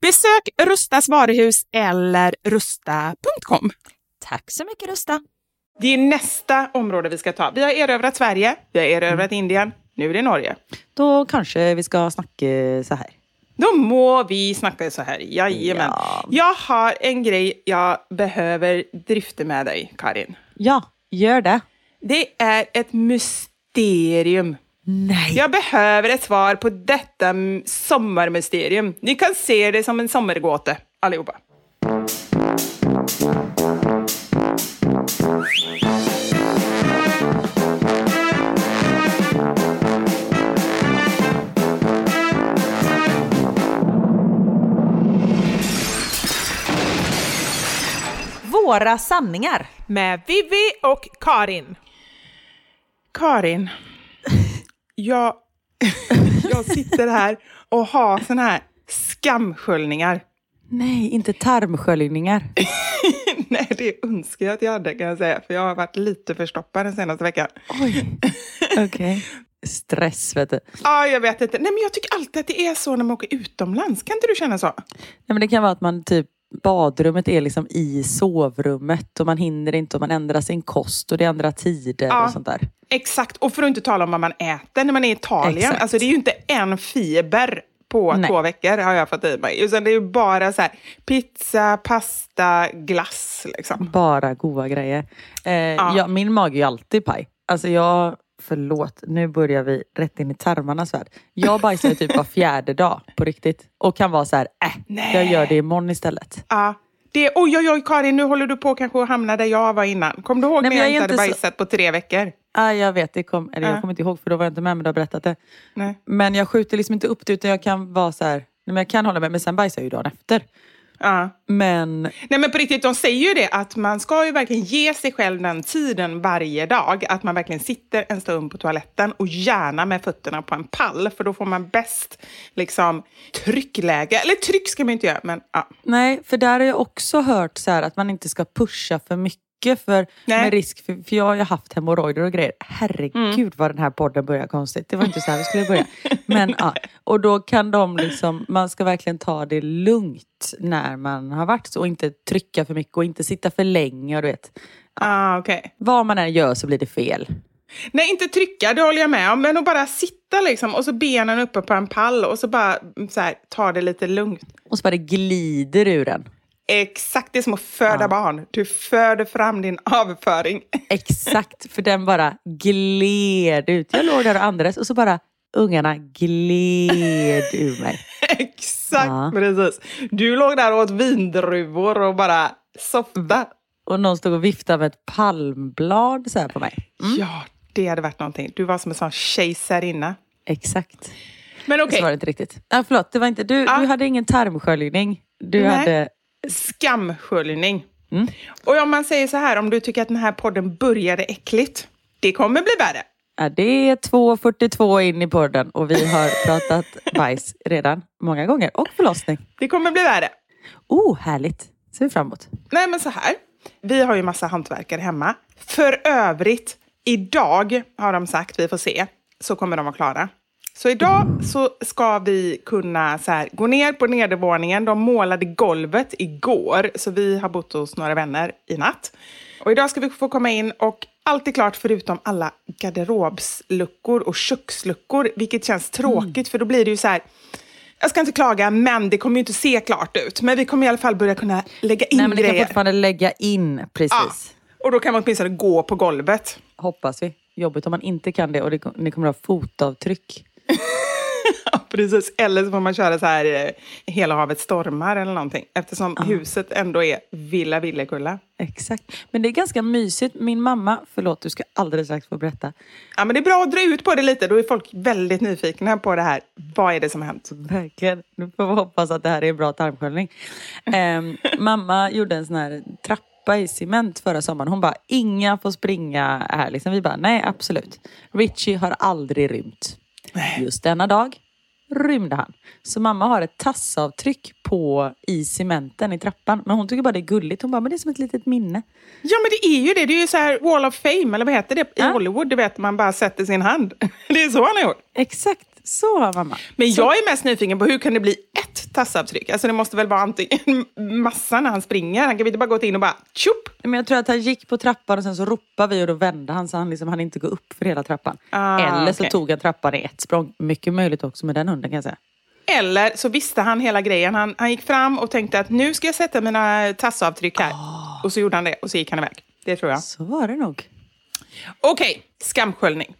Besök Rustas varuhus eller rusta.com. Tack så mycket Rusta. Det är nästa område vi ska ta. Vi har erövrat Sverige, vi har erövrat Indien, nu är det Norge. Då kanske vi ska snacka så här. Då må vi snacka så här. Jajamän. Ja. Jag har en grej jag behöver drifta med dig, Karin. Ja, gör det. Det är ett mysterium. Nej. Jag behöver ett svar på detta sommarmysterium. Ni kan se det som en sommargåta, allihopa. Våra sanningar. Med Vivi och Karin. Karin, jag, jag sitter här och har såna här skamsköljningar. Nej, inte tarmsköljningar. Nej, det önskar jag att jag hade kan jag säga, för jag har varit lite förstoppad den senaste veckan. Oj. Okej. Stress, vet du. Ja, jag vet inte. Nej, men jag tycker alltid att det är så när man åker utomlands. Kan inte du känna så? Nej, men det kan vara att man typ badrummet är liksom i sovrummet och man hinner inte och man ändrar sin kost och det är andra tider Ja. och sånt där. Exakt, och för att inte tala om vad man äter när man är i Italien. Exakt. Alltså det är ju inte en fiber på Nej. två veckor har jag fått i mig. Utan det är ju bara så här pizza, pasta, glass liksom. Bara goda grejer. Eh, ja. min mage är ju alltid paj. Alltså jag, förlåt, nu börjar vi rätt in i tarmarnas värld. Jag bajsar typ var fjärde dag på riktigt. Och kan vara så här, äh, jag gör det imorgon istället. Ja. Det, oj, oj, oj, Karin, nu håller du på kanske att hamna där jag var innan. Kommer du ihåg Nej, när jag jag inte hade inte så- bajsat på tre veckor? Ah, jag vet, det kom, eller Ja. jag kommer inte ihåg för då var jag inte med men du har berättat det. Nej. Men jag skjuter liksom inte upp det utan jag kan vara så här, men jag kan hålla med men sen bajsar jag ju dagen efter. Ja. Men Nej men på riktigt, de säger ju det att man ska ju verkligen ge sig själv den tiden varje dag. Att man verkligen sitter en stund på toaletten och gärna med fötterna på en pall. För då får man bäst liksom tryckläge. Eller tryck ska man inte göra, men ja. nej, för där har jag också hört så här att man inte ska pusha för mycket för Nej. med risk för, för jag har ju haft hemorrojder och grejer. Herregud Mm. vad den här podden börjar konstigt. Det var inte så här vi skulle börja. Men ja, och då kan de liksom, man ska verkligen ta det lugnt när man har varit så och inte trycka för mycket och inte sitta för länge och du vet. Ah, okej. Vad man än gör så blir det fel. Nej, inte trycka, det håller jag med om. Men att bara sitta liksom och så benen uppe på en pall och så bara så här, ta det lite lugnt. Och så bara det glider ur en. Exakt, det är som att föda barn. Du föder fram din avföring. Exakt, för den bara gled ut. Jag låg där och andades och så bara ungarna gled ur mig. Exakt, Ja. precis. Du låg där och åt vindruvor och bara softa. Och någon stod och viftade med ett palmblad så här på mig. Ja, det hade varit någonting. Du var som en sån kejsarinna. Exakt. Men okej, Så var det inte riktigt. Ja, förlåt, det var inte, du, Ja. du hade ingen tarmsköljning. Du Nej. hade... skamsköljning. Mm. Och om man säger så här, om du tycker att den här podden började äckligt, det kommer bli värre. Ja, det är 2.42 in i podden och vi har pratat bajs redan många gånger. Och förlossning. Det kommer bli värre. Oh, härligt. Ser vi fram emot. Nej, men så här. Vi har ju massa hantverkare hemma. För övrigt, idag har de sagt, vi får se, så kommer de vara klara. Så idag så ska vi kunna så här, gå ner på nedervåningen. De målade golvet igår, så vi har bott hos några vänner i natt. Och idag ska vi få komma in och allt är klart förutom alla garderobsluckor och köksluckor, vilket känns tråkigt för då blir det ju så här jag ska inte klaga, men det kommer ju inte se klart ut. Men vi kommer i alla fall börja kunna lägga in Nej, men det kan grejer. fortfarande lägga in, precis. Ja. Och då kan man åtminstone gå på golvet. Hoppas vi. Jobbigt om man inte kan det och det, ni kommer att ha fotavtryck. Precis. Eller så får man köra så här eh, Hela havet stormar eller någonting. Eftersom huset ändå är Villa Villekulla. Exakt. Men det är ganska mysigt. Min mamma, förlåt du ska alldeles strax få berätta. Ja, men det är bra att dra ut på det lite. Då är folk väldigt nyfikna på det här. Vad är det som har hänt? Verkligen. Nu får vi hoppas att det här är en bra tarmsköljning. Ehm, mamma gjorde en sån här trappa i cement förra sommaren. Hon bara, inga får springa här. Liksom. Vi bara, nej absolut. Richie har aldrig rymt. Just denna dag rymde han. Så mamma har ett tassavtryck på i cementen i trappan. Men hon tycker bara det är gulligt. Hon bara, men det är som ett litet minne. Ja, men det är ju det. Det är ju så här Wall of Fame, eller vad heter det? I Ja. Hollywood, det vet man bara sätter sin hand. Det är så han har gjort. Exakt, så mamma. Men jag är mest nyfiken på hur kan det bli ett tassavtryck? Alltså det måste väl vara antingen massa när han springer. Han kan väl inte bara gått in och bara tjopp! Men jag tror att han gick på trappan och sen så ropade vi och då vände han så han liksom hann inte gå upp för hela trappan. Ah, Eller så okej. tog han trappan i ett språng. Mycket möjligt också med den hunden kan jag säga. Eller så visste han hela grejen. Han, han gick fram och tänkte att nu ska jag sätta mina tassavtryck här. Och så gjorde han det och så gick han iväg. Det tror jag. Så var det nog. Okej, skamsköljning.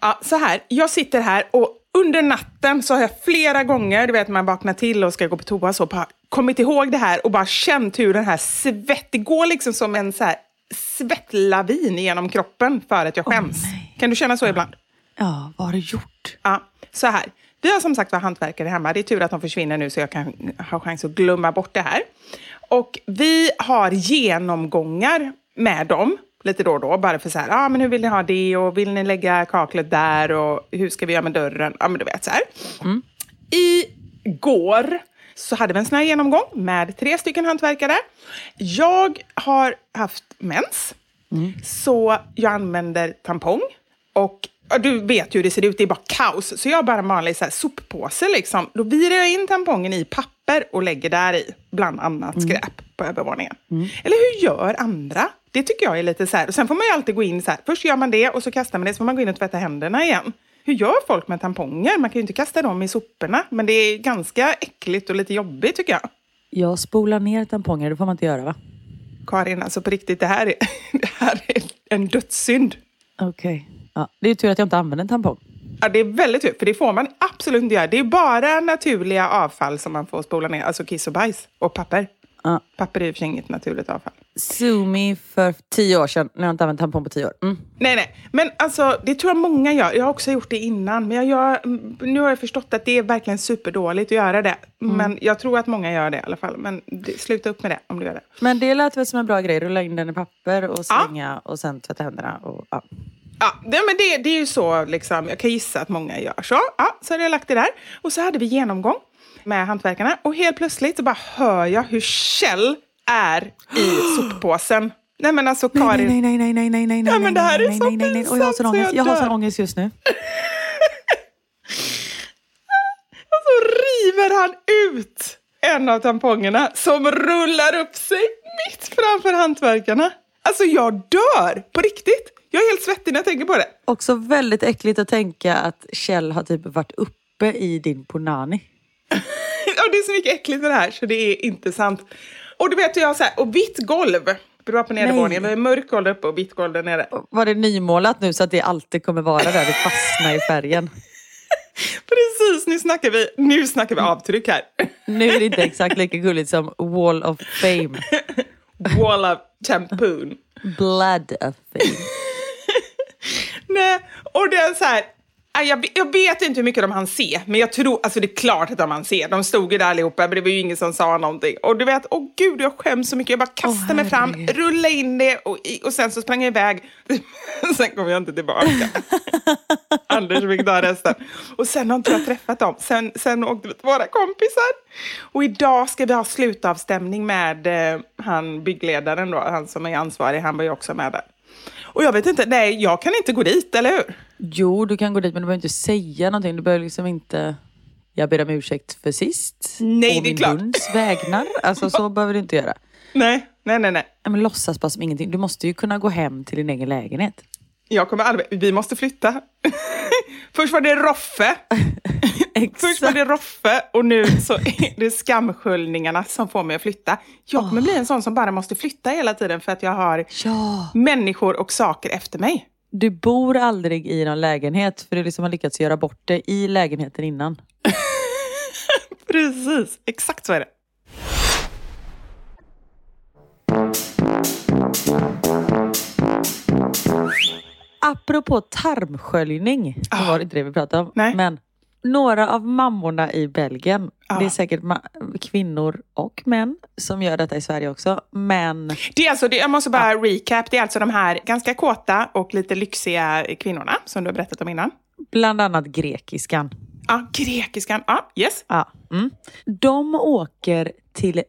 Ja, så här, jag sitter här och under natten så har jag flera gånger, du vet man vaknar till och ska gå på toa så, bara kommit ihåg det här och bara känt hur den här svett, det går liksom som en så här svettlavin genom kroppen för att jag skäms. kan du känna så ibland? Ja, vad har du gjort? Ja, så här. Vi har som sagt var hantverkare hemma. Det är tur att de försvinner nu så jag kan ha chans att glömma bort det här. Och vi har genomgångar med dem lite då och då. Bara för så här, ah, men hur vill ni ha det och vill ni lägga kaklet där och hur ska vi göra med dörren? Ja, men du vet så här. Igår så hade vi en sån här genomgång med tre stycken hantverkare. Jag har haft mens, så jag använder tampong. Och du vet ju hur det ser ut, det är bara kaos. Så jag har bara en vanlig så här soppåse. Liksom. Då virar jag in tampongen i papper och lägger där i, bland annat skräp på övervåningen. Eller hur gör andra? Det tycker jag är lite så här. Och sen får man ju alltid gå in så här. Först gör man det och så kastar man det, så får man gå in och tvätta händerna igen. Hur gör folk med tamponger? Man kan ju inte kasta dem i soporna, men det är ganska äckligt och lite jobbigt tycker jag. Jag spolar ner tamponger, det får man inte göra va? Karin, alltså på riktigt, det här är, det här är en dödssynd. Okej. Ja, det är ju tur att jag inte använder en tampong. Ja, det är väldigt tur, för det får man absolut inte göra. Det är bara naturliga avfall som man får spola ner, alltså kiss och bajs och papper. Ja. Papper är i och för sig inget naturligt avfall. Sue me för tio år sedan. Nu har jag inte använt tampong på tio år. Mm. Nej, nej. Men alltså, det tror jag många gör. Jag har också gjort det innan. Men jag gör, mm, nu har jag förstått att det är verkligen superdåligt att göra det. Men jag tror att många gör det i alla fall. Men det, sluta upp med det om du gör det. Men det lät väl som en bra grej. Rulla in den i papper och slänga och sen tvätta händerna. Och, ja. Ja, det, men det, det är ju så, liksom, jag kan gissa att många gör så. Ja, så hade jag lagt det där. Och så hade vi genomgång med hantverkarna. Och helt plötsligt så bara hör jag hur Kjell är i soppåsen. Nej men alltså Karin. Nej, nej, nej, nej, nej, nej, nej, Ja, men det här är nej, så nej, nej, nej. Och jag har sån pinsamt så ångest. jag Jag har sån dör. ångest just nu. Och så river han ut en av tampongerna som rullar upp sig mitt framför hantverkarna. Alltså jag dör, på riktigt. Jag är helt svettig när jag tänker på det. Också väldigt äckligt att tänka att Kjell har typ varit uppe i din punani. Ja, det är så mycket äckligt med det här så det är inte sant. Och du vet jag har så här, och vitt golv. Du var på nedervåningen, vi har mörk golv uppe och vitt golv där nere. Var det nymålat nu så att det alltid kommer vara där? Det fastnar i färgen. Precis, nu snackar vi, nu snackar vi avtryck här. Nu är det inte exakt lika gulligt som Wall of Fame. Wall of Tampoon. Blood of Fame. Nej, och det är så här, jag, jag vet inte hur mycket de hann se, men jag tror, alltså det är klart att de hann se. De stod ju där allihopa, men det var ju ingen som sa någonting. Och du vet, åh gud, jag skäms så mycket. Jag bara kastade oh, mig fram, rullade in det och, och sen så sprang jag iväg. sen kom jag inte tillbaka. Anders fick ta resten. Och sen har inte jag träffat dem. Sen, sen åkte vi till våra kompisar. Och idag ska vi ha slutavstämning med eh, han byggledaren då, han som är ansvarig, han var ju också med där. Och jag vet inte, nej, jag kan inte gå dit, eller hur? Jo, du kan gå dit men du behöver inte säga någonting. Du behöver liksom inte... Jag ber om ursäkt för sist. Nej, det är klart. Min bunds vägnar. Alltså så behöver du inte göra. Nej, nej, nej. nej. Men låtsas bara som ingenting. Du måste ju kunna gå hem till din egen lägenhet. Jag kommer aldrig... Vi måste flytta. Först var det Roffe. Först var det Roffe och nu så är det skamsköljningarna som får mig att flytta. Jag kommer oh. bli en sån som bara måste flytta hela tiden för att jag har ja. människor och saker efter mig. Du bor aldrig i någon lägenhet för du liksom har lyckats göra bort det i lägenheten innan. Precis, exakt så är det. Apropå tarmsköljning, ah. var det inte det vi pratade om. Nej. Men några av mammorna i Belgien, ah. det är säkert kvinnor och män som gör detta i Sverige också, men... Det är alltså, det, jag måste bara ah. recap, det är alltså de här ganska kåta och lite lyxiga kvinnorna som du har berättat om innan. Bland annat grekiskan. Ja, grekiskan. Ja, yes. Ja. Mm. De åker till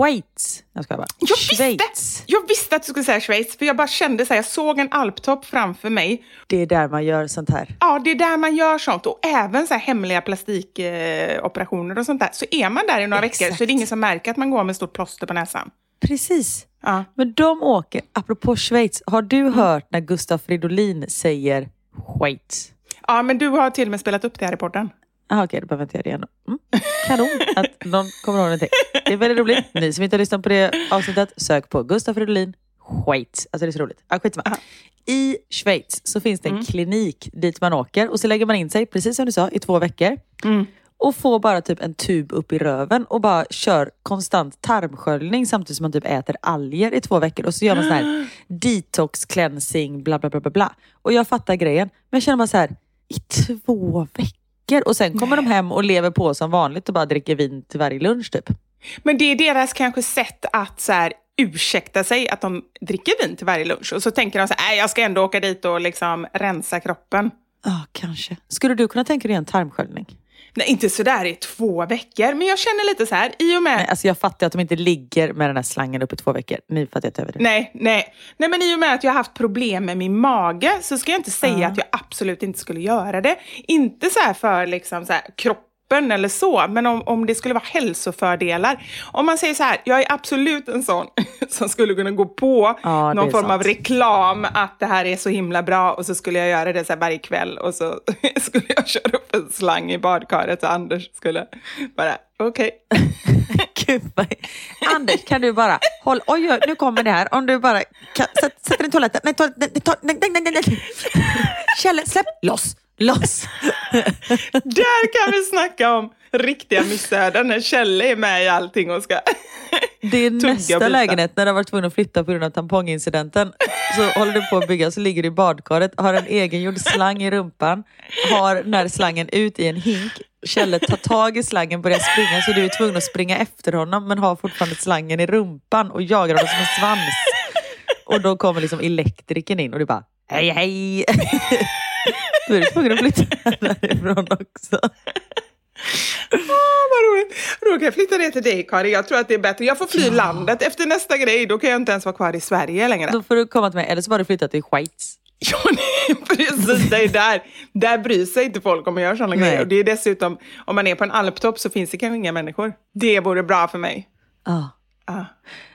Schweiz. Jag ska bara. Jag Schweiz. Visste, jag visste att du skulle säga Schweiz, för jag bara kände så här, jag såg en alptopp framför mig. Det är där man gör sånt här? Ja, det är där man gör sånt. Och även så här hemliga plastikoperationer och sånt där. Så är man där i några Exakt. veckor så är det ingen som märker att man går med stort plåster på näsan. Precis. Ja. Men de åker, apropå Schweiz, har du mm. hört när Gustaf Fridolin säger Schweiz? Ja, men du har till och med spelat upp det här i podden. Ah, Okej, då behöver jag inte göra det igen. Mm. Kanon att någon kommer ihåg någonting. Det är väldigt roligt. Ni som inte har lyssnat på det avsnittet, sök på Gustaf Fridolin Schweiz. Alltså det är så roligt. Ah, skitsamma. I Schweiz så finns det en mm. klinik dit man åker och så lägger man in sig, precis som du sa, i två veckor. Mm. Och får bara typ en tub upp i röven och bara kör konstant tarmsköljning samtidigt som man typ äter alger i två veckor. Och så gör man sån här detox cleansing, bla bla bla bla. bla. Och jag fattar grejen, men jag känner bara så här, i två veckor? Veckor och sen kommer de hem och lever på som vanligt och bara dricker vin till varje lunch typ. Men det är deras kanske sätt att så här, ursäkta sig att de dricker vin till varje lunch. Och så tänker de så här, jag ska ändå åka dit och liksom rensa kroppen. Ja, oh, kanske. Skulle du kunna tänka dig en tarmsköljning? Nej, inte sådär i två veckor, men jag känner lite så här, i och med... Nej, alltså jag fattar att de inte ligger med den här slangen uppe i två veckor. Nu fattar jag över det. Nej, nej. Nej, men i och med att jag har haft problem med min mage så ska jag inte säga uh. att jag absolut inte skulle göra det. Inte så för liksom så här, kropp kroppen eller så, men om, om det skulle vara hälsofördelar. Om man säger så här, jag är absolut en sån som skulle kunna gå på ja, någon form sant. av reklam att det här är så himla bra och så skulle jag göra det så varje kväll och så skulle jag köra upp en slang i badkaret och Anders skulle bara, okej. Okay. Anders, kan du bara, håll, oj, nu kommer det här. Om du bara, kan, sätt, sätt den i toaletten. Nej, toaletten, nej, nej, nej, nej, nej. Kjell, släpp loss. Loss! Där kan vi snacka om riktiga missöden när Kjell är med i allting och ska Det är nästa lägenhet när du har varit tvungen att flytta på grund av tampongincidenten. Så håller du på att bygga, så ligger du i badkaret, har en egengjord slang i rumpan, har den här slangen ut i en hink. Kjelle tar tag i slangen, börjar springa så du är tvungen att springa efter honom men har fortfarande slangen i rumpan och jagar honom som en svans. Och då kommer liksom elektrikern in och du bara hej hej. Då är du tvungen att flytta därifrån också. Oh, vad roligt. Då kan jag flytta ner till dig Karin. Jag tror att det är bättre. Jag får fly ja. landet efter nästa grej. Då kan jag inte ens vara kvar i Sverige längre. Då får du komma till mig. Eller så får du flytta till Schweiz. Ja, precis. Det är där. Där bryr sig inte folk om att göra sådana grejer. Och det är dessutom, om man är på en alptopp så finns det kanske inga människor. Det vore bra för mig. Ja. Ah.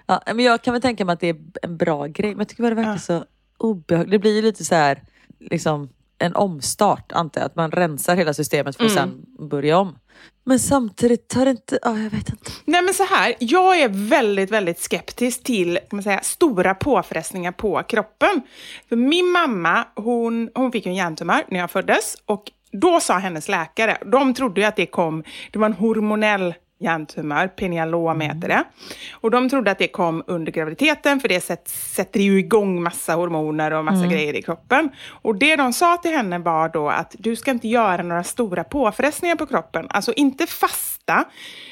ja. men jag kan väl tänka mig att det är en bra grej. Men jag tycker bara det verkar ah. så obehagligt. Det blir ju lite så här, liksom en omstart antar jag. Att man rensar hela systemet för att mm. sen börja om. Men samtidigt tar det inte... Oh, jag vet inte. Nej men så här, jag är väldigt, väldigt skeptisk till kan man säga, stora påfrestningar på kroppen. För min mamma, hon, hon fick en hjärntumör när jag föddes och Då sa hennes läkare, de trodde ju att det kom, det var en hormonell hjärntumör, penialom mm. heter det. Och de trodde att det kom under graviditeten för det sätter ju igång massa hormoner och massa mm. grejer i kroppen. Och det de sa till henne var då att du ska inte göra några stora påfrestningar på kroppen. Alltså inte fasta,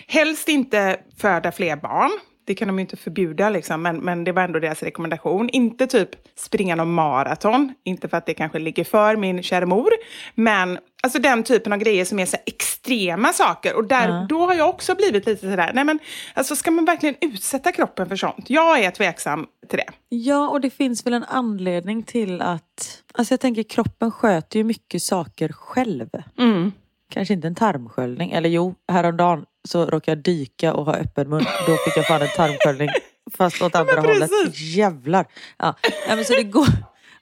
helst inte föda fler barn det kan de ju inte förbjuda, liksom, men, men det var ändå deras rekommendation. Inte typ springa någon maraton, inte för att det kanske ligger för min kära mor, men alltså den typen av grejer som är så extrema saker. Och där, mm. då har jag också blivit lite sådär, nej men alltså ska man verkligen utsätta kroppen för sånt? Jag är tveksam till det. Ja, och det finns väl en anledning till att, alltså jag tänker kroppen sköter ju mycket saker själv. Mm. Kanske inte en tarmsköljning, eller jo, häromdagen så råkade jag dyka och ha öppen mun. Då fick jag fan en tarmsköljning. Fast åt andra hållet. Jävlar. Ja. ja, men så det går...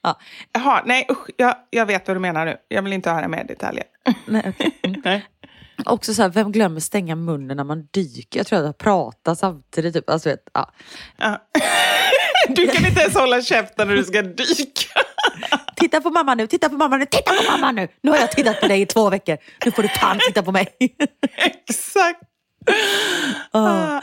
Ja. Jaha, nej usch, jag, jag vet vad du menar nu. Jag vill inte höra mer detaljer. Nej, okay. mm. nej. Också så här, vem glömmer stänga munnen när man dyker? Jag tror att jag pratar samtidigt. Typ. Alltså, vet, ja. ja. Du kan inte ens hålla käften när du ska dyka. Titta på mamma nu, titta på mamma nu, titta på mamma nu! Nu har jag tittat på dig i två veckor. Nu får du fan titta på mig. Exakt. Oh.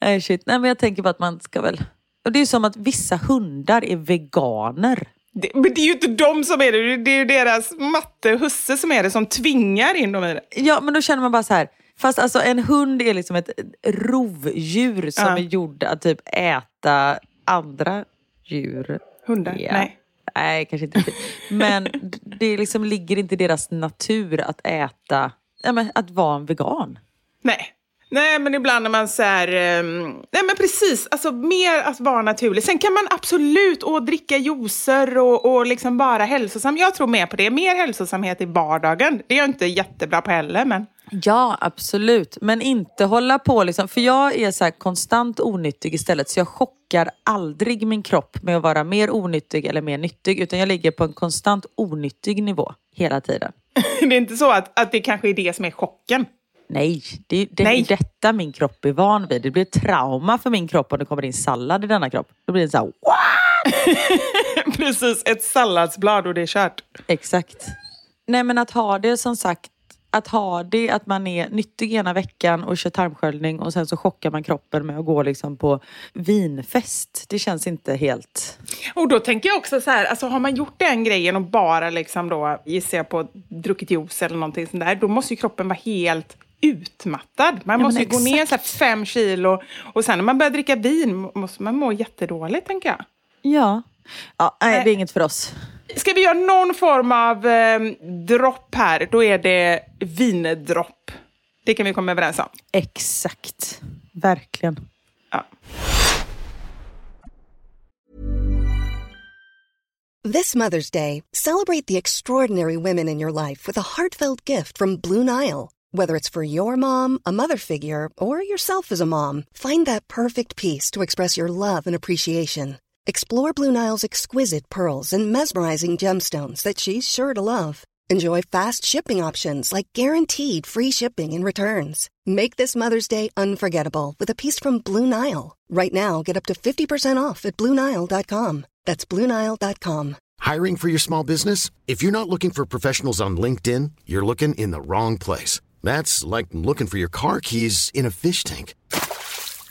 Nej, shit. Nej, men jag tänker på att man ska väl... Och det är som att vissa hundar är veganer. Det, men det är ju inte de som är det, det är ju deras matte husse som är det, som tvingar in dem i det. Ja, men då känner man bara så här. Fast alltså en hund är liksom ett rovdjur som ja. är gjord att typ äta andra djur. Hundar? Ja. Nej. Nej, kanske inte riktigt. Men det liksom ligger inte i deras natur att äta, ja, men att vara en vegan. Nej. Nej, men ibland när man säger um, ehm, nej men precis, alltså mer att vara naturlig. Sen kan man absolut och dricka juicer och, och liksom vara hälsosam. Jag tror mer på det. Mer hälsosamhet i vardagen. Det är jag inte jättebra på heller, men... Ja, absolut. Men inte hålla på liksom. För jag är så konstant onyttig istället. Så jag chockar aldrig min kropp med att vara mer onyttig eller mer nyttig. Utan jag ligger på en konstant onyttig nivå hela tiden. det är inte så att, att det kanske är det som är chocken? Nej, det, det Nej. är detta min kropp är van vid. Det blir ett trauma för min kropp om det kommer in sallad i denna kropp. Då blir det så här, Precis, ett salladsblad och det är kört. Exakt. Nej men att ha det som sagt att ha det, att man är nyttig ena veckan och kör tarmsköljning och sen så chockar man kroppen med att gå liksom på vinfest. Det känns inte helt... Och då tänker jag också så här, alltså har man gjort den grejen och bara liksom då, gissar jag på, druckit juice eller någonting sånt där, då måste ju kroppen vara helt utmattad. Man ja, måste ju gå ner så fem kilo och sen när man börjar dricka vin måste man må jättedåligt, tänker jag. Ja. Ja, nej, det är inget för oss. Ska vi göra någon form av eh, dropp här, då är det vindropp. Det kan vi komma överens om. Exakt. Verkligen. Ja. This Mother's Day, celebrate the extraordinary women in your life with a heartfelt gift from Blue Nile. Whether it's for your mom, a mother figure, or yourself as a mom, find that perfect piece to express your love and appreciation. Explore Blue Nile's exquisite pearls and mesmerizing gemstones that she's sure to love. Enjoy fast shipping options like guaranteed free shipping and returns. Make this Mother's Day unforgettable with a piece from Blue Nile. Right now, get up to 50% off at BlueNile.com. That's BlueNile.com. Hiring for your small business? If you're not looking for professionals on LinkedIn, you're looking in the wrong place. That's like looking for your car keys in a fish tank.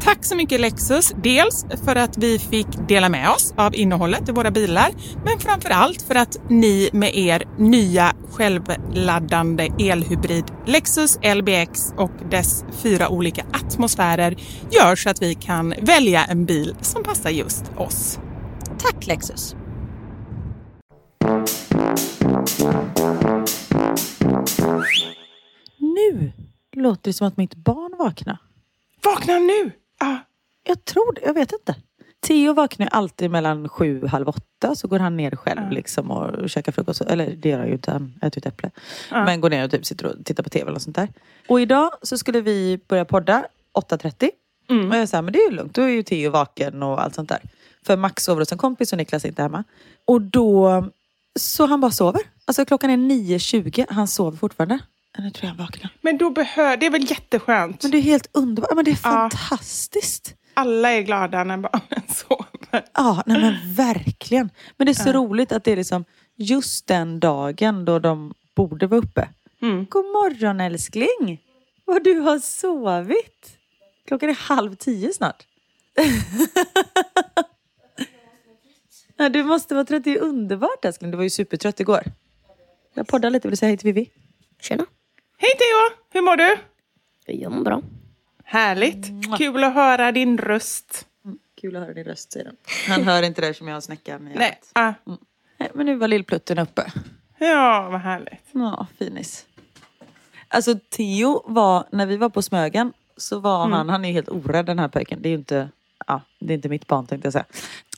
Tack så mycket Lexus, dels för att vi fick dela med oss av innehållet i våra bilar, men framför allt för att ni med er nya självladdande elhybrid Lexus LBX och dess fyra olika atmosfärer gör så att vi kan välja en bil som passar just oss. Tack Lexus! Nu låter det som att mitt barn vaknar. Vakna nu! Ah, Jag tror det, jag vet inte. Theo vaknar alltid mellan sju och halv åtta. Så går han ner själv ja. liksom och käkar frukost. Eller det gör han ju inte, han äter ju ett äpple. Ja. Men går ner och typ sitter och tittar på tv eller sånt där. Och idag så skulle vi börja podda 8.30. Mm. Och jag sa, men det är ju lugnt. Då är ju Theo vaken och allt sånt där. För Max sover hos en kompis och Niklas är inte hemma. Och då, så han bara sover. Alltså klockan är 9.20, han sover fortfarande. Nu tror jag han vaknar. Men då behöver, det är väl jätteskönt? Men det är helt underbart. Men det är fantastiskt. Alla är glada när barnen sover. Ja, nej men verkligen. Men det är så ja. roligt att det är liksom just den dagen då de borde vara uppe. Mm. God morgon älskling! Vad du har sovit. Klockan är halv tio snart. Ja, du måste vara trött. Det är underbart älskling. Du var ju supertrött igår. Jag poddar lite. Vill du säga hej till Vivi? Tjena. Hej Theo! Hur mår du? Jag mår bra. Härligt. Kul att höra din röst. Mm. Kul att höra din röst, säger han. Han hör inte det som jag har snäckan i Nej. Ah. Mm. Nej. Men nu var lillplutten uppe. Ja, vad härligt. Ja, finis. Alltså Theo var, när vi var på Smögen, så var mm. han, han är helt orädd den här pojken. Det är ju inte, ja, det är inte mitt barn tänkte jag säga.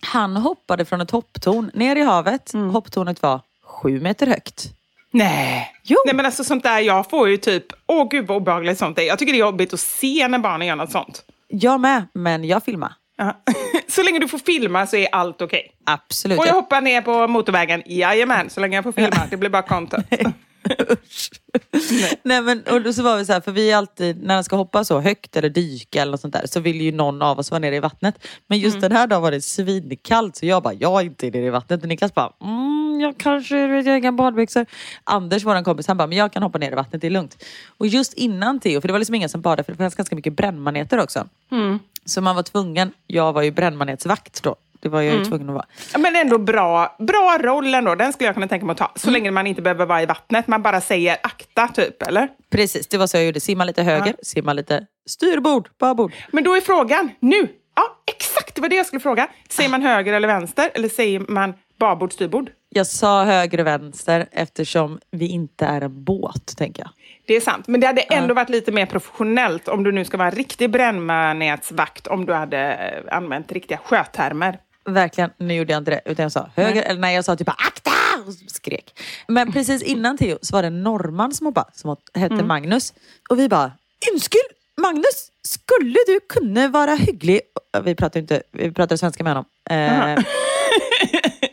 Han hoppade från ett hopptorn ner i havet. Mm. Hopptornet var sju meter högt. Nej. Jo. Nej men alltså sånt där, jag får ju typ, åh gud vad obehagligt sånt är. Jag tycker det är jobbigt att se när barnen gör något sånt. Jag med, men jag filmar. så länge du får filma så är allt okej? Okay. Absolut. Får jag hoppa ner på motorvägen? Jajamän, så länge jag får filma. Det blir bara content. Nej. men och så var vi så här, för vi är alltid, när man ska hoppa så högt eller dyka eller något sånt där så vill ju någon av oss vara nere i vattnet. Men just mm. den här dagen var det svinkallt så jag bara, jag är inte nere i vattnet. Och Niklas bara, mm, jag kanske, jag har inga badbyxor. Anders, vår kompis, han bara, men jag kan hoppa ner i vattnet, det är lugnt. Och just innan Theo, för det var liksom ingen som badade för det fanns ganska mycket brännmaneter också. Mm. Så man var tvungen, jag var ju brännmanetsvakt då. Det var jag ju mm. tvungen att vara. Men ändå bra, bra roll ändå. Den skulle jag kunna tänka mig att ta. Så mm. länge man inte behöver vara i vattnet. Man bara säger akta typ, eller? Precis, det var så jag gjorde. Simma lite höger, ja. simma lite styrbord, babord. Men då är frågan, nu! Ja, exakt, det var det jag skulle fråga. Säger man höger eller vänster? Eller säger man babord, styrbord? Jag sa höger och vänster eftersom vi inte är en båt, tänker jag. Det är sant, men det hade ändå varit lite mer professionellt om du nu ska vara en riktig brännmanetsvakt, om du hade använt riktiga sjötermer. Verkligen, nu gjorde jag inte det. Utan jag sa höger, nej. eller nej jag sa typ akta! Och skrek. Men precis innan Theo så var det en norrman som hoppade, som hette mm. Magnus. Och vi bara, Undskyld Magnus, skulle du kunna vara hygglig? Vi pratar inte, vi pratar svenska med honom. Eh,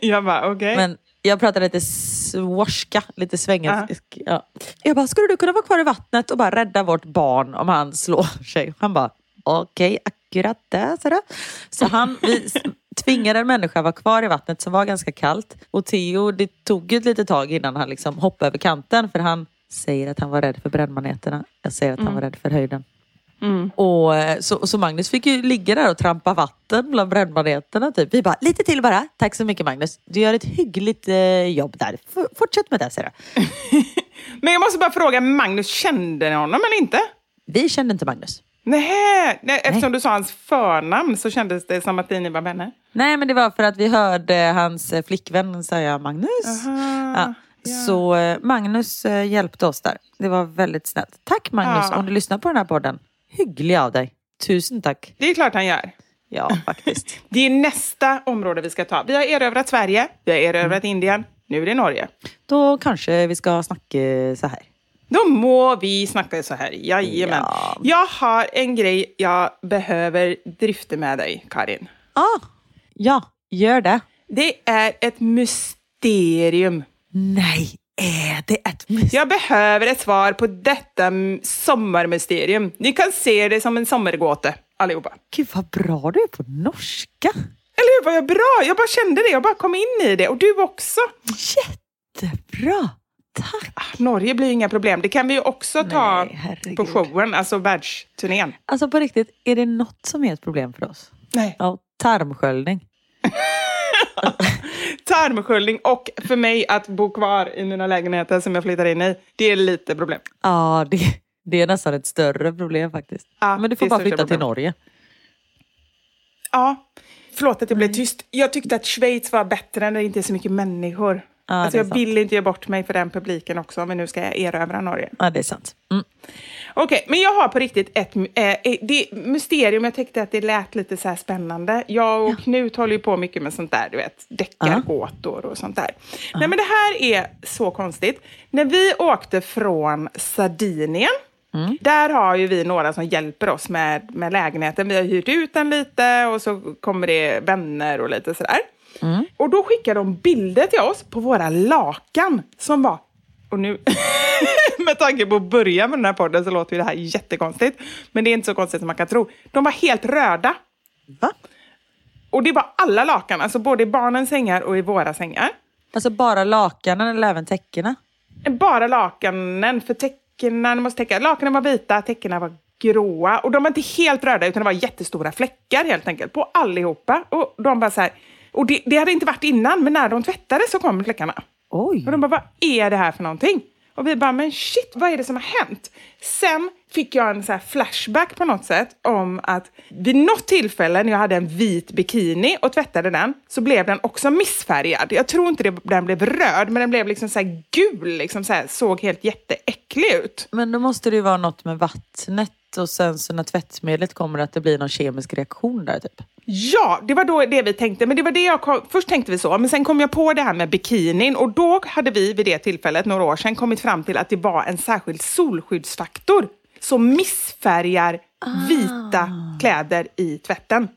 jag bara, okej. Okay. Men jag pratar lite svorska, lite svengelsk. Ja. Jag bara, skulle du kunna vara kvar i vattnet och bara rädda vårt barn om han slår sig? Han bara, okej, okay, akkurat där. Så han, vi tvingade en människa att vara kvar i vattnet som var ganska kallt. Och Theo, det tog ju ett litet tag innan han liksom hoppade över kanten för han säger att han var rädd för brännmaneterna. Jag säger att mm. han var rädd för höjden. Mm. Och, eh, så, så Magnus fick ju ligga där och trampa vatten bland brännmaneterna. Typ. Vi bara, lite till bara. Tack så mycket Magnus. Du gör ett hyggligt eh, jobb där. F fortsätt med det, säger Men jag måste bara fråga, Magnus, kände ni honom eller inte? Vi kände inte Magnus. Nej, nej, eftersom du sa hans förnamn så kändes det som att ni var vänner. Nej, men det var för att vi hörde hans eh, flickvän säga Magnus. Aha, ja. Ja. Så eh, Magnus eh, hjälpte oss där. Det var väldigt snällt. Tack Magnus ja. om du lyssnar på den här podden. Hygglig av dig. Tusen tack. Det är klart han gör. Ja, faktiskt. det är nästa område vi ska ta. Vi har erövrat Sverige, vi har erövrat mm. Indien, nu är det Norge. Då kanske vi ska snacka så här. Då må vi snacka så här. Jajamän. Ja. Jag har en grej jag behöver drifta med dig, Karin. Ah, ja, gör det. Det är ett mysterium. Nej, är det ett mysterium? Jag behöver ett svar på detta sommarmysterium. Ni kan se det som en sommargåta, allihopa. Gud vad bra du är på norska. Eller hur, vad jag bra? Jag bara kände det, jag bara kom in i det. Och du också. Jättebra. Tack. Ah, Norge blir inga problem. Det kan vi ju också ta Nej, på showen, alltså världsturnén. Alltså på riktigt, är det något som är ett problem för oss? Nej. Ja, tarmsköljning. tarmsköljning och för mig att bo kvar i mina lägenheter som jag flyttar in i. Det är lite problem. Ja, det, det är nästan ett större problem faktiskt. Ja, Men du får bara flytta problem. till Norge. Ja, förlåt att jag blev tyst. Jag tyckte att Schweiz var bättre när det inte är så mycket människor. Ja, alltså, jag vill inte ge bort mig för den publiken också om vi nu ska erövra Norge. Ja, det är sant. Mm. Okej, okay, men jag har på riktigt ett äh, det mysterium. Jag tyckte att det lät lite så här spännande. Jag och ja. Knut håller ju på mycket med sånt där, du vet, deckargåtor och sånt där. Ja. Nej, men det här är så konstigt. När vi åkte från Sardinien Mm. Där har ju vi några som hjälper oss med, med lägenheten. Vi har hyrt ut den lite och så kommer det vänner och lite sådär. Mm. Och då skickar de bilder till oss på våra lakan som var och nu, med tanke på att börja med den här podden så låter ju det här jättekonstigt. Men det är inte så konstigt som man kan tro. De var helt röda. Va? Och det var alla lakan, alltså både i barnens sängar och i våra sängar. Alltså bara lakanen eller även täckena? Bara lakanen, för täckena, måste täcka. Lakanen var vita, täckena var gråa. Och de var inte helt röda, utan det var jättestora fläckar helt enkelt på allihopa. Och de bara så här, och det, det hade inte varit innan, men när de tvättade så kom fläckarna. Oj. Och de bara, vad är det här för någonting? Och vi bara, men shit, vad är det som har hänt? Sen fick jag en så flashback på något sätt om att vid något tillfälle när jag hade en vit bikini och tvättade den så blev den också missfärgad. Jag tror inte det, den blev röd, men den blev liksom så gul, liksom så här, såg helt jätteäcklig ut. Men då måste det ju vara något med vattnet och sen så när tvättmedlet kommer att det blir någon kemisk reaktion där typ. Ja, det var då det vi tänkte. Men det var det jag kom, först tänkte vi så, men sen kom jag på det här med bikinin och då hade vi vid det tillfället, några år sedan, kommit fram till att det var en särskild solskyddsfaktor som missfärgar ah. vita kläder i tvätten.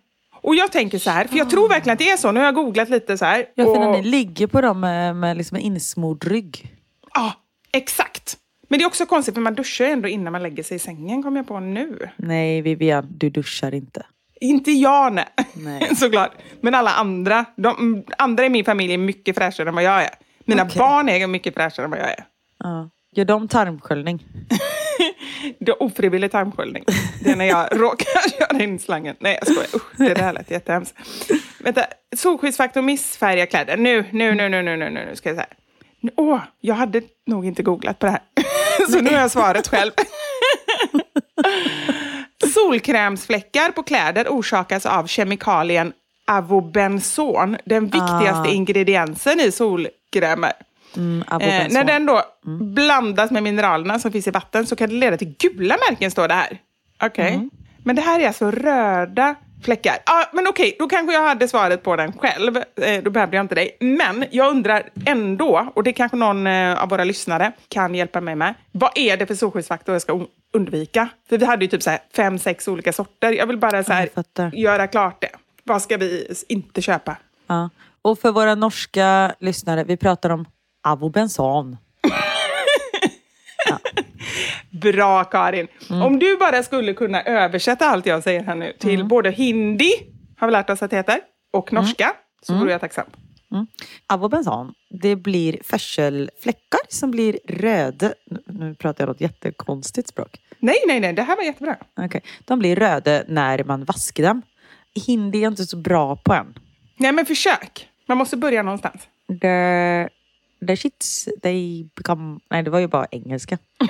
Och jag tänker så här, för jag tror verkligen att det är så. Nu har jag googlat lite så här. Ja, för och... när ni ligger på dem med, med liksom en insmord rygg. Ja, exakt. Men det är också konstigt för man duschar ju ändå innan man lägger sig i sängen, kommer jag på nu. Nej, Vivian, du duschar inte. Inte jag, nej. nej. Såklart. Men alla andra. De, andra i min familj är mycket fräschare än vad jag är. Mina okay. barn är mycket fräschare än vad jag är. Ja. Gör de tarmsköljning? det är ofrivillig tarmsköljning. Det är när jag råkar köra in slangen. Nej, jag skojar. Usch, det där lät jättehemskt. Vänta, solskyddsfaktor missfärgar kläder. Nu, nu, nu, nu, nu, nu, nu ska jag säga. Åh, jag hade nog inte googlat på det här. Så nu har jag svaret själv. Solkrämsfläckar på kläder orsakas av kemikalien avobenson, den viktigaste ah. ingrediensen i solkrämer. Mm, eh, när den då mm. blandas med mineralerna som finns i vatten så kan det leda till gula märken, står det här. Okej. Okay. Mm. Men det här är alltså röda fläckar. Ja, men okej, då kanske jag hade svaret på den själv. Eh, då behövde jag inte dig. Men jag undrar ändå, och det kanske någon eh, av våra lyssnare kan hjälpa mig med. Vad är det för solskyddsfaktor jag ska undvika? För vi hade ju typ så fem, sex olika sorter. Jag vill bara så här, göra klart det. Vad ska vi inte köpa? Ja. Och för våra norska lyssnare, vi pratar om avobensan. Bra Karin! Mm. Om du bara skulle kunna översätta allt jag säger här nu till mm. både hindi, har vi lärt oss att det heter, och mm. norska, så vore jag tacksam. Mm. Avobensan, det blir färselfläckar som blir röda. Nu pratar jag något jättekonstigt språk. Nej, nej, nej, det här var jättebra. Okay. De blir röda när man vaskar dem. Hindi är inte så bra på än. Nej, men försök. Man måste börja någonstans. The, the shits, they become... Nej, det var ju bara engelska.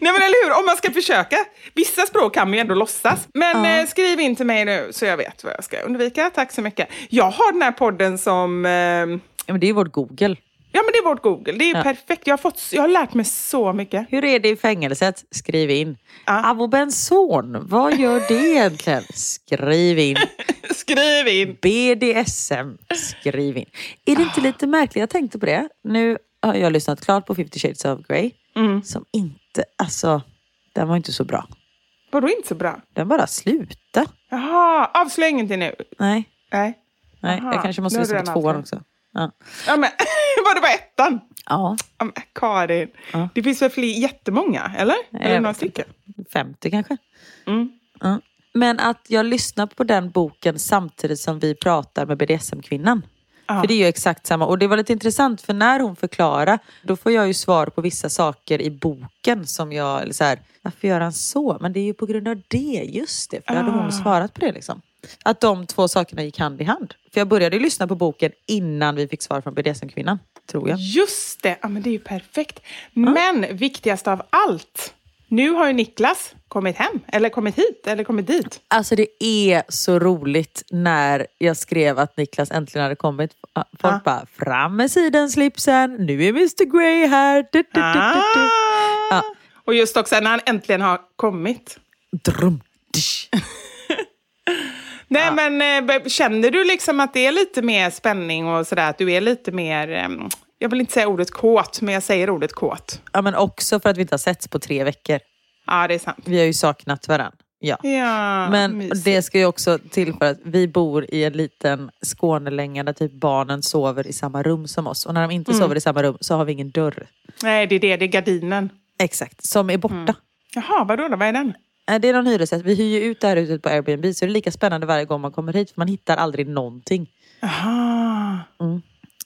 Nej men eller hur, om man ska försöka. Vissa språk kan man ju ändå låtsas. Men ja. eh, skriv in till mig nu så jag vet vad jag ska undvika. Tack så mycket. Jag har den här podden som... Eh... Ja, men det är vårt Google. Ja men det är vårt Google. Det är ja. perfekt. Jag har, fått, jag har lärt mig så mycket. Hur är det i fängelset? Skriv in. Ja. Avobenson, vad gör det egentligen? Skriv in. Skriv in. BDSM, skriv in. Är det inte lite märkligt? Jag tänkte på det. Nu har jag lyssnat klart på 50 shades of Grey. Mm. Som inte, alltså, den var inte så bra. Vadå inte så bra? Den bara slutade. Jaha, avslöja ingenting nu. Nej. Nej. Nej, jag kanske måste lyssna på tvåan också. Ja. ja men, var det bara ettan? Ja. ja men, Karin, ja. det finns väl fler, jättemånga, eller? Nej, eller några stycken? 50 kanske. Mm. Ja. Men att jag lyssnar på den boken samtidigt som vi pratar med BDSM-kvinnan. För det är ju exakt samma. Och det var lite intressant för när hon förklarar, då får jag ju svar på vissa saker i boken som jag, eller så här, varför gör han så? Men det är ju på grund av det, just det. För då hade hon ah. svarat på det liksom. Att de två sakerna gick hand i hand. För jag började ju lyssna på boken innan vi fick svar från BDSM-kvinnan, tror jag. Just det, ja men det är ju perfekt. Men viktigast av allt, nu har ju Niklas kommit hem, eller kommit hit, eller kommit dit. Alltså det är så roligt när jag skrev att Niklas äntligen hade kommit. Folk ah. bara, fram med sidenslipsen, nu är Mr Grey här. Du, du, ah. ja. Och just också när han äntligen har kommit. Drum, Nej ja. men eh, känner du liksom att det är lite mer spänning och sådär? Att du är lite mer, jag vill inte säga ordet kåt, men jag säger ordet kåt. Ja men också för att vi inte har setts på tre veckor. Ja det är sant. Vi har ju saknat varandra. Ja. ja men mysigt. det ska ju också tillföra att vi bor i en liten Skånelänga där typ barnen sover i samma rum som oss. Och när de inte mm. sover i samma rum så har vi ingen dörr. Nej det är det, det är gardinen. Exakt, som är borta. Mm. Jaha, vadå då? Vad är den? Det är någon hyresgäst. Vi hyr ju ut det här huset på Airbnb så det är lika spännande varje gång man kommer hit för man hittar aldrig någonting. Aha. Mm.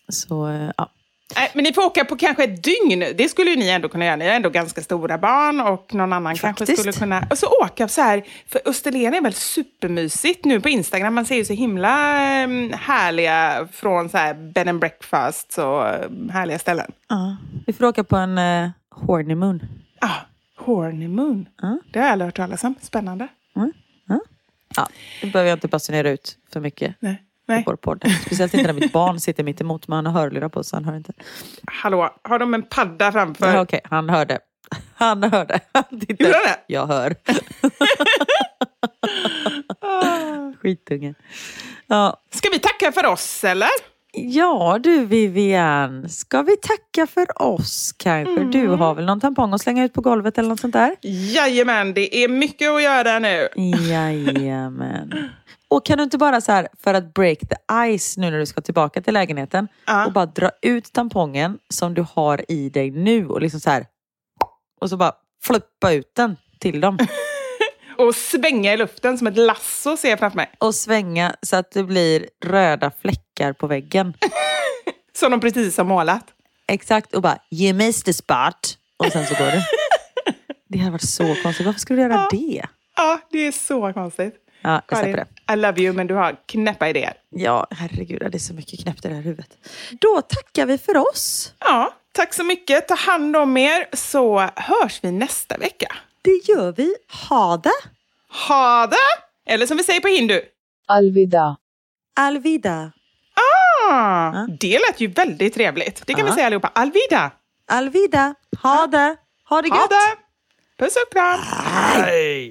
Så, eh, ja. Nej, men ni får åka på kanske ett dygn. Det skulle ju ni ändå kunna göra. Ni har ändå ganska stora barn och någon annan Faktiskt. kanske skulle kunna... Och så åka så här, för Österlen är väl supermysigt nu på Instagram. Man ser ju så himla ehm, härliga från så här bed and breakfast och ehm, härliga ställen. Ja, vi får åka på en uh, horny moon. Ja, ah, moon. Uh. Det har jag aldrig hört talas om. Spännande. Uh. Ja, det behöver jag inte basunera ut för mycket. Nej. Nej. Vår podd. Speciellt inte när mitt barn sitter mitt emot men han har hörlurar på så han hör inte. Hallå, har de en padda framför? Ja, Okej, okay. han hörde. Han hörde. Han Gjorde han det? Jag hör. Skitunge. Ja. Ska vi tacka för oss eller? Ja du Vivian, ska vi tacka för oss kanske? Mm. Du har väl någon tampong att slänga ut på golvet eller något sånt där? Jajamän, det är mycket att göra nu. Jajamän. Och kan du inte bara så här, för att break the ice nu när du ska tillbaka till lägenheten uh. och bara dra ut tampongen som du har i dig nu och liksom så här och så bara flippa ut den till dem. och svänga i luften som ett lasso ser jag framför mig. Och svänga så att det blir röda fläckar på väggen. som de precis har målat. Exakt, och bara missed the spot. Och sen så går det. det hade varit så konstigt. Varför skulle du göra ja. det? Ja, det är så konstigt. Ja, jag Karin, det. I love you, men du har knäppa idéer. Ja, herregud, det är så mycket knäppt i det här huvudet. Då tackar vi för oss. Ja, tack så mycket. Ta hand om er, så hörs vi nästa vecka. Det gör vi. Ha det! Ha det! Eller som vi säger på hindu. Alvida. Alvida. Ah, ja. Det lät ju väldigt trevligt. Det kan ja. vi säga allihopa. Alvida. Alvida. Ha det. Ha det gött. Ha det. Puss och kram. Hej.